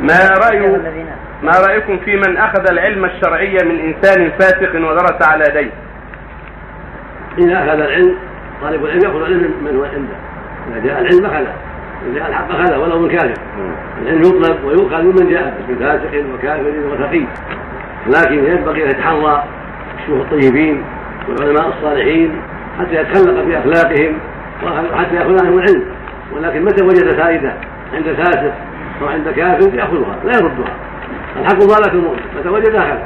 ما رأي ما رأيكم في من أخذ العلم الشرعي من إنسان فاسق ودرس على يديه؟ إذا أخذ العلم طالب العلم يأخذ العلم من هو عنده. إذا جاء العلم أخذه إذا جاء الحق أخذه ولو من كافر. العلم يطلب ويؤخذ ممن جاء من فاسق وكافر وتقي لكن ينبغي أن يتحرى الشيوخ الطيبين والعلماء الصالحين حتى يتخلق بأخلاقهم وحتى يأخذ عنهم العلم. ولكن متى وجد فائدة عند فاسق أو عند كافر يأخذها لا يردها. الحق ضالة المؤمن متى وجد أخذ